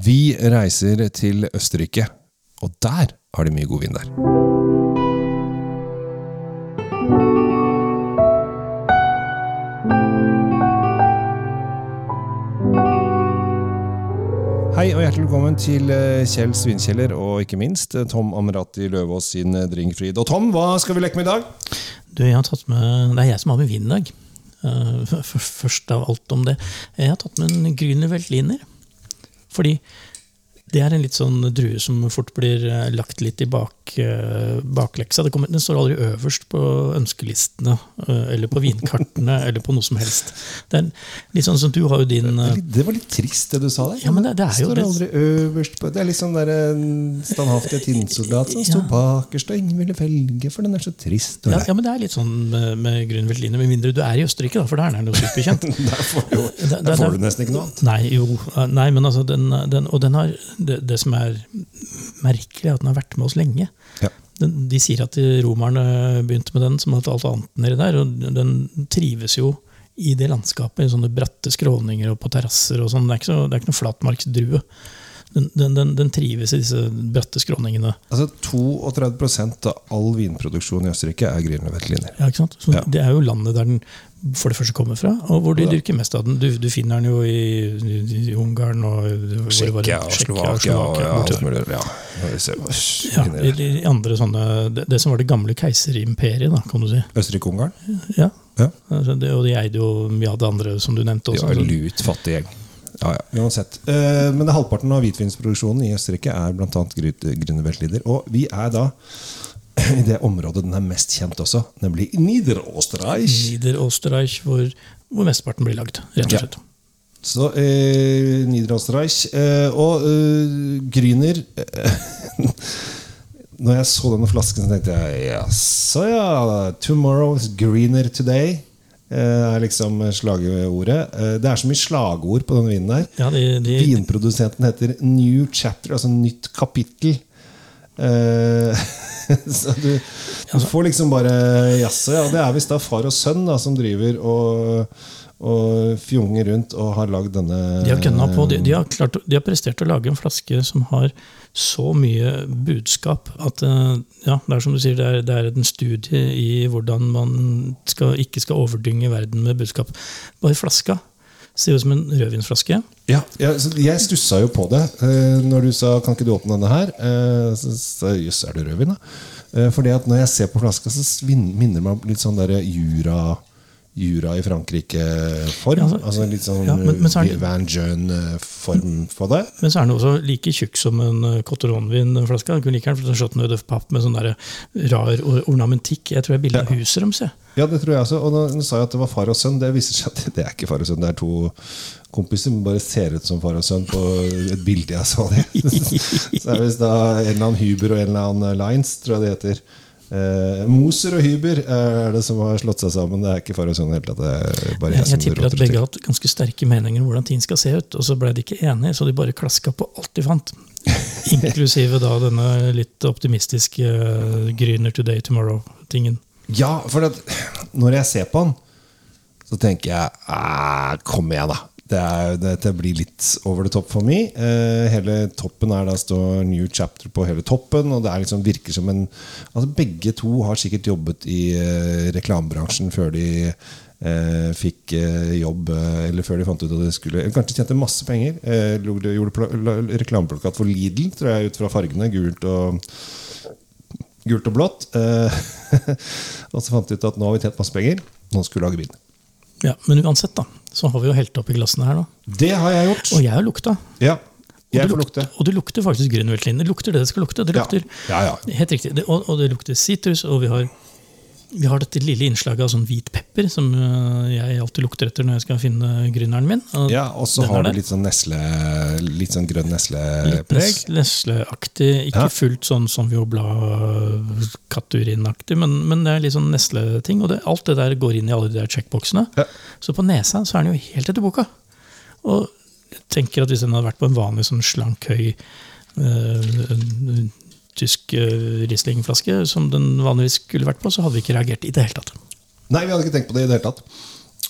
Vi reiser til Østerrike, og der har de mye god vin der. Hei og hjertelig velkommen til eh, Kjell Svinkjeller og ikke minst eh, Tom Amrati Løvaas sin Drinkfrid. Og Tom, hva skal vi leke med i dag? Du, jeg har tatt med, Det er jeg som har med vin i dag. Først av alt om det. Jeg har tatt med en Grüner Veltliner. Fordi det er en litt sånn drue som fort blir eh, lagt litt i bak, uh, bakleksa. Det den står aldri øverst på ønskelistene uh, eller på vinkartene eller på noe som helst. Det er litt sånn som du har jo din det, litt, det, var litt trist, det du sa der. Ja, men det, det er jo står aldri øverst på Det er litt sånn der standhaftige tinnsoldat som ja. står bakerst, og ingen ville velge, for den er så trist. Ja, ja, men det er litt sånn med, med Grüner Veltliner, med mindre du er i Østerrike, da, for der er den jo superkjent. der får, jo, der, der får du nesten ikke noe annet. Nei, jo, nei, men altså, den, den, og den har det, det, som er merkelig, er at den har vært med oss lenge. Ja. De sier at romerne begynte med den som alt annet nedi der, og den trives jo i det landskapet, i sånne bratte skråninger og på terrasser og sånn. Det, det er ikke noe flatmarksdrue. Den, den, den, den, trives i disse bratte skråningene. Altså 32% av all vinproduksjon i Østerrike er Grüner Veltliner. Ja, ikke sant? Så ja. Det er jo landet der den for det første kommer fra, og hvor de dyrker mest av den. Du, du finner den jo i, i, i Ungarn og Tsjekkia og Slovakia. Ja, ja, i andre sånne, det, det, som var det gamle keiserimperiet, da, kan du si. Østerrike-Ungarn? Ja. ja. Altså, det, og de eide jo mye av det andre som du nevnte. Også, de var en lut fattig gjeng. Ja, ja, uansett. Uh, men det halvparten av hvitvinsproduksjonen i Østerrike er bl.a. grünerweltlider. Og vi er da i det området den er mest kjent også, nemlig Niederösterreich. Niederösterreich, hvor, hvor mesteparten blir lagd, rett og slett. Ja. Så eh, Niederösterreich. Eh, og eh, Grüner Når jeg så denne flasken, så tenkte jeg jaså ja, 'Tomorrow is greener today' eh, er liksom slagordet. Eh, det er så mye slagord på denne vinen her. Ja, de, de, Vinprodusenten heter New Chapter, altså nytt kapittel. Så du, du, får liksom bare Jaså, ja, det er visst da far og sønn da, som driver og, og fjonger rundt og har lagd denne De har, på, de, de, har klart, de har, prestert å lage en flaske som har så mye budskap at eh, ja, det er som du sier, det er, det er en studie i hvordan man skal, ikke skal overdynge verden med budskap. Bare flaska Ser ut som en rødvinsflaske. Ja, jeg, jeg stussa jo på det uh, når du sa 'kan ikke du åpne denne her'? Så jøss, er det rødvin, da? Uh, fordi at når jeg ser på flaska, så minner det meg litt sånn der jura Jura i Frankrike-form. Ja, altså, altså, Litt sånn ja, men, men det, Van Jeune-form på det. Men så er den også like tjukk som en Cotteronvin-flaske. Du kunne like gjerne fått en Papp med sånn der rar ornamentikk. Jeg tror det er bilde av huset deres. Ja, det tror jeg også. Og nå sa jeg at det var far og sønn. Det viser seg at det er ikke far og sønn. Det er to kompiser som bare ser ut som far og sønn på et bilde jeg så dem. så er det visst da en eller annen Huber og en eller annen Lines, tror jeg det heter. Eh, Moser og Hyber er det som har slått seg sammen. Det er ikke far og sønn. Helt, jeg, jeg, jeg tipper at begge har hatt ganske sterke meninger om hvordan ting skal se ut. Og så ble de ikke enige, så de bare klaska på alt de fant. Inklusive da denne litt optimistiske uh, Gryner today, tomorrow-tingen. Ja, for at, når jeg ser på den, så tenker jeg Kom igjen, da. Det, er, dette blir litt over the top for meg. Eh, hele toppen er da står New Chapter på hele toppen. Og det liksom, virker som en altså Begge to har sikkert jobbet i eh, reklamebransjen før de eh, fikk eh, jobb, eh, eller før de fant ut at de skulle Kanskje tjente masse penger. Eh, gjorde reklameplakat for Lidl, tror jeg, ut fra fargene. Gult og gult og blått. Og så fant de ut at nå har vi tjent masse penger, nå skal vi lage vin. Ja, Men uansett, da, så har vi jo helt oppi glassene her. da. Det har jeg gjort. Og jeg har lukta. Ja, jeg og, lukter, og det lukter faktisk grønnveltlin. Det lukter det det skal lukte. Det lukter, ja. Ja, ja. Helt riktig. Det, og, og, det lukter sitrus, og vi har vi har dette lille innslaget av sånn hvit pepper som øh, jeg alltid lukter etter når jeg skal finne gründeren min. Og ja, Og så har du litt sånn nesle, litt sånn grønn neslepreg. Nesleaktig. Ikke ja. fullt sånn som Viobla-katurinaktig, men, men, det er litt sånn nesleting. Og det, alt det der går inn i alle de der checkboxene. Ja. Så på nesa så er den jo helt etter boka. Og jeg tenker at hvis den hadde vært på en vanlig sånn slank, høy øh, tysk uh, Riesling-flaske, som den vanligvis skulle vært på, så hadde vi ikke reagert i det hele tatt. Nei, vi hadde ikke tenkt på det i det hele tatt.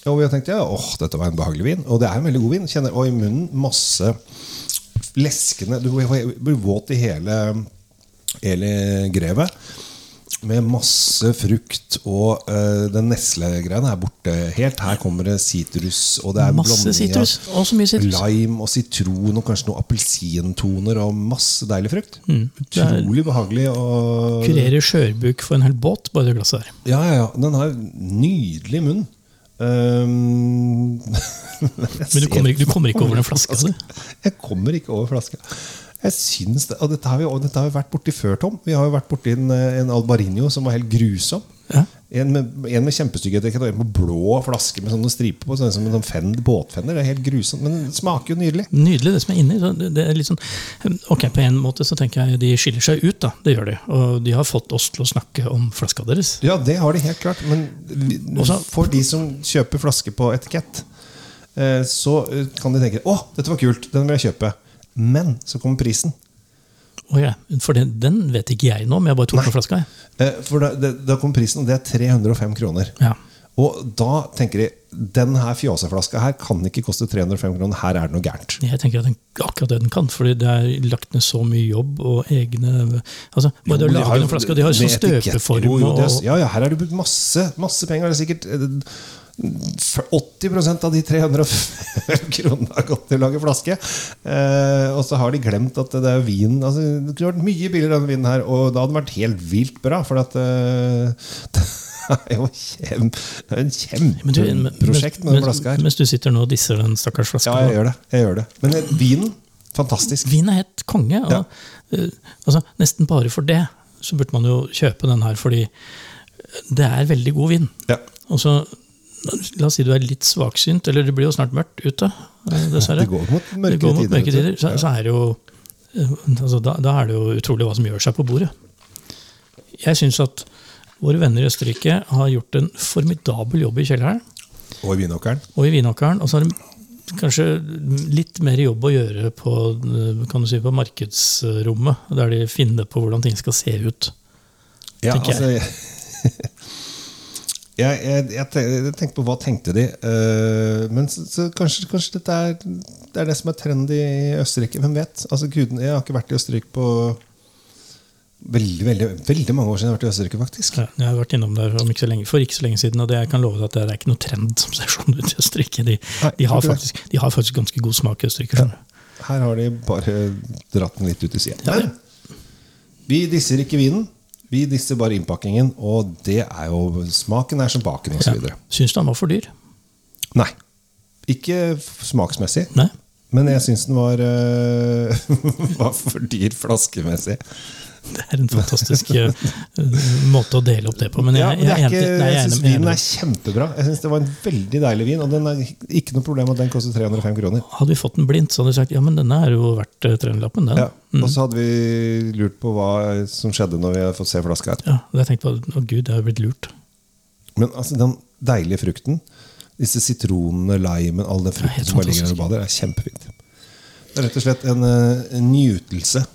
Og vi hadde tenkt ja, åh, dette var en behagelig vin. Og det er en veldig god vin. Kjenner, og i munnen masse leskende Du blir våt i hele, hele grevet. Med masse frukt, og uh, den Nesle-greia er borte helt. Her kommer det sitrus, og det er Masse sitrus. Og så mye sitrus. lime og sitron og kanskje noen appelsintoner og masse deilig frukt. Mm. Er- Utrolig behagelig. Og, Kurerer skjørbuk for en hel båt, bare det glasset der. ja, ja, ja. Den har nydelig munn. Um, Men du kommer, ikke, du kommer ikke over den flaska. Jeg kommer ikke over flaska. Jeg syns det, og dette har vi, og dette har vi vært borti før, Tom. Vi har jo vært borti en, en Albarinio som var helt grusom. Ja. En med, en med kjempestygghet. en med blå flaske med sånne striper på. Sånn som en sånn fend, båtfender. Det er helt grusomt, men det smaker jo nydelig. Nydelig, det som er inni. Det er sånn, ok, På en måte så tenker jeg de skiller seg ut, da. Det gjør de. Og de har fått oss til å snakke om flaska deres. Ja, det har de helt klart. Men Også- for de som kjøper flaske på etikett, eh, så eh, kan de tenke 'Å, dette var kult, den vil jeg kjøpe'. Men så kommer prisen. Oh ja, for den, den vet ikke jeg nå, men jeg bare tok på flaska. Eh, For da, da kommer prisen, og det er 305 kroner. Ja. Og da tenker de den her fjåseflaska her kan ikke koste 305 kroner. Her er det noe gærent. Jeg tenker at den, akkurat det den kan, fordi det er lagt ned så mye jobb og egne altså, Bare det å lage den flaska, de har sånn støpeform og Ja, ja, her er det brukt masse, masse penger. Det er sikkert eh, 80% av de 305 kronene har gått til å lage flaske. Eh, og så har de glemt at det er vin altså, Det kunne vært mye billigere enn vinen her, og da hadde den vært helt vilt bra. For at eh, er jo kjem, en kjempeprosjekt med den flaska her. Mens du sitter nå og disser den stakkars flaska. Ja, jeg gjør det. Jeg gjør det. Men eh, vinen, fantastisk. Vin er helt konge. Og, Ja. eh, altså, nesten bare for det så burde man jo kjøpe den her, fordi det er veldig god vin. Ja. Og så, La oss si du er litt svaksynt, eller det blir jo snart mørkt ute. eh, Dessverre. Det går mot mørke går mot tider, mørke tider. Så, så er det jo altså, da, da er det jo utrolig hva som gjør seg på bordet. Jeg syns at våre venner i Østerrike har gjort en formidabel jobb i kjelleren Og i vinåkeren. og i vinåkeren. Og så har de kanskje litt mer jobb å gjøre på, eh, kan du si, på markedsrommet, der de finner på hvordan ting skal se ut. Ja, altså jeg, jeg, jeg, jeg tenkte på hva tenkte de uh, Men så, så kanskje, kanskje dette er Det er det som er trendy i Østerrike. Hvem vet? Altså, guden, jeg har ikke vært i Østerrike på veldig veldig, veldig mange år siden. jeg har vært i Østerrike faktisk Ja, Jeg har vært innom der ikke lenge, for ikke så lenge siden, og det jeg kan love deg at det er ikke noe trend som ser sånn ut i Østerrike. De, Nei, de, har, faktisk, de har faktisk ganske god smak i Østerrike. skjønner. Her har de bare dratt den litt ut i siden. Ja, vi disser ikke vinen. Vi disser bare innpakkingen, og det er jo Smaken er som baken, osv. Ja. Syns du den var for dyr? Nei. Ikke smaksmessig. Nei. Men jeg syns den var, øh, var for dyr flaskemessig. Det er en fantastisk eh, måte å dele opp det på. Men jeg, Ja, det jeg, jeg syns vinen er kjempebra. Jeg synes Det var en veldig deilig vin, og den er ikke noe problem at den koster 305 kroner. Hadde vi fått den blindt, så hadde vi sagt ja, men denne er jo verdt eh, 300-lappen. Ja, mm. Og så hadde vi lurt på hva som skjedde når vi hadde fått se flaska etterpå. Ja, og jeg tenkte på, å gud, jeg har blitt lurt. Men altså, den deilige frukten, disse sitronene, limen, all den frukten som bare ligger der og bader, er kjempefint. Det er rett og slett en, øh, en njutelse.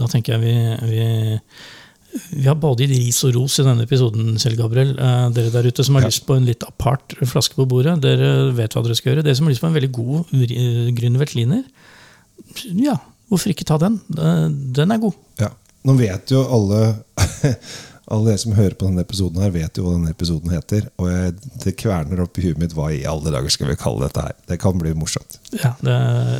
Da tenker jeg vi, vi, vi har både gitt ris og ros i denne episoden, Kjell Gabriel. Eh, dere der ute som har Ja. lyst på en litt apart flaske på bordet, dere vet hva dere skal gjøre. Dere som har lyst på en veldig god uh, ja, hvorfor ikke ta den? Eh, Den er god. Ja. Nå vet jo alle Alle dere som hører på denne episoden, her vet jo hva denne episoden heter. Og jeg, det kverner opp i huet mitt hva i alle dager skal vi kalle dette her. Det kan bli morsomt. Ja, det,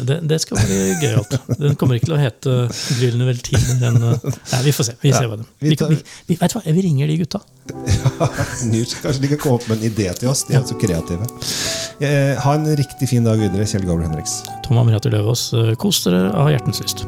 det, det skal bli gøyalt. Den kommer ikke til å hete Grüner Veltliner. Den, eh, nei, vi får se. Vi, Ja, ser hva det. vi tar- vi, vi, vet hva, vi ringer de gutta. Ja, Kanskje de kan komme opp med en idé til oss. De er så kreative. Eh, ha en riktig fin dag videre, Kjell Gabriel Henriks. Tom Amriater Løvaas, eh, kos dere av hjertens lyst.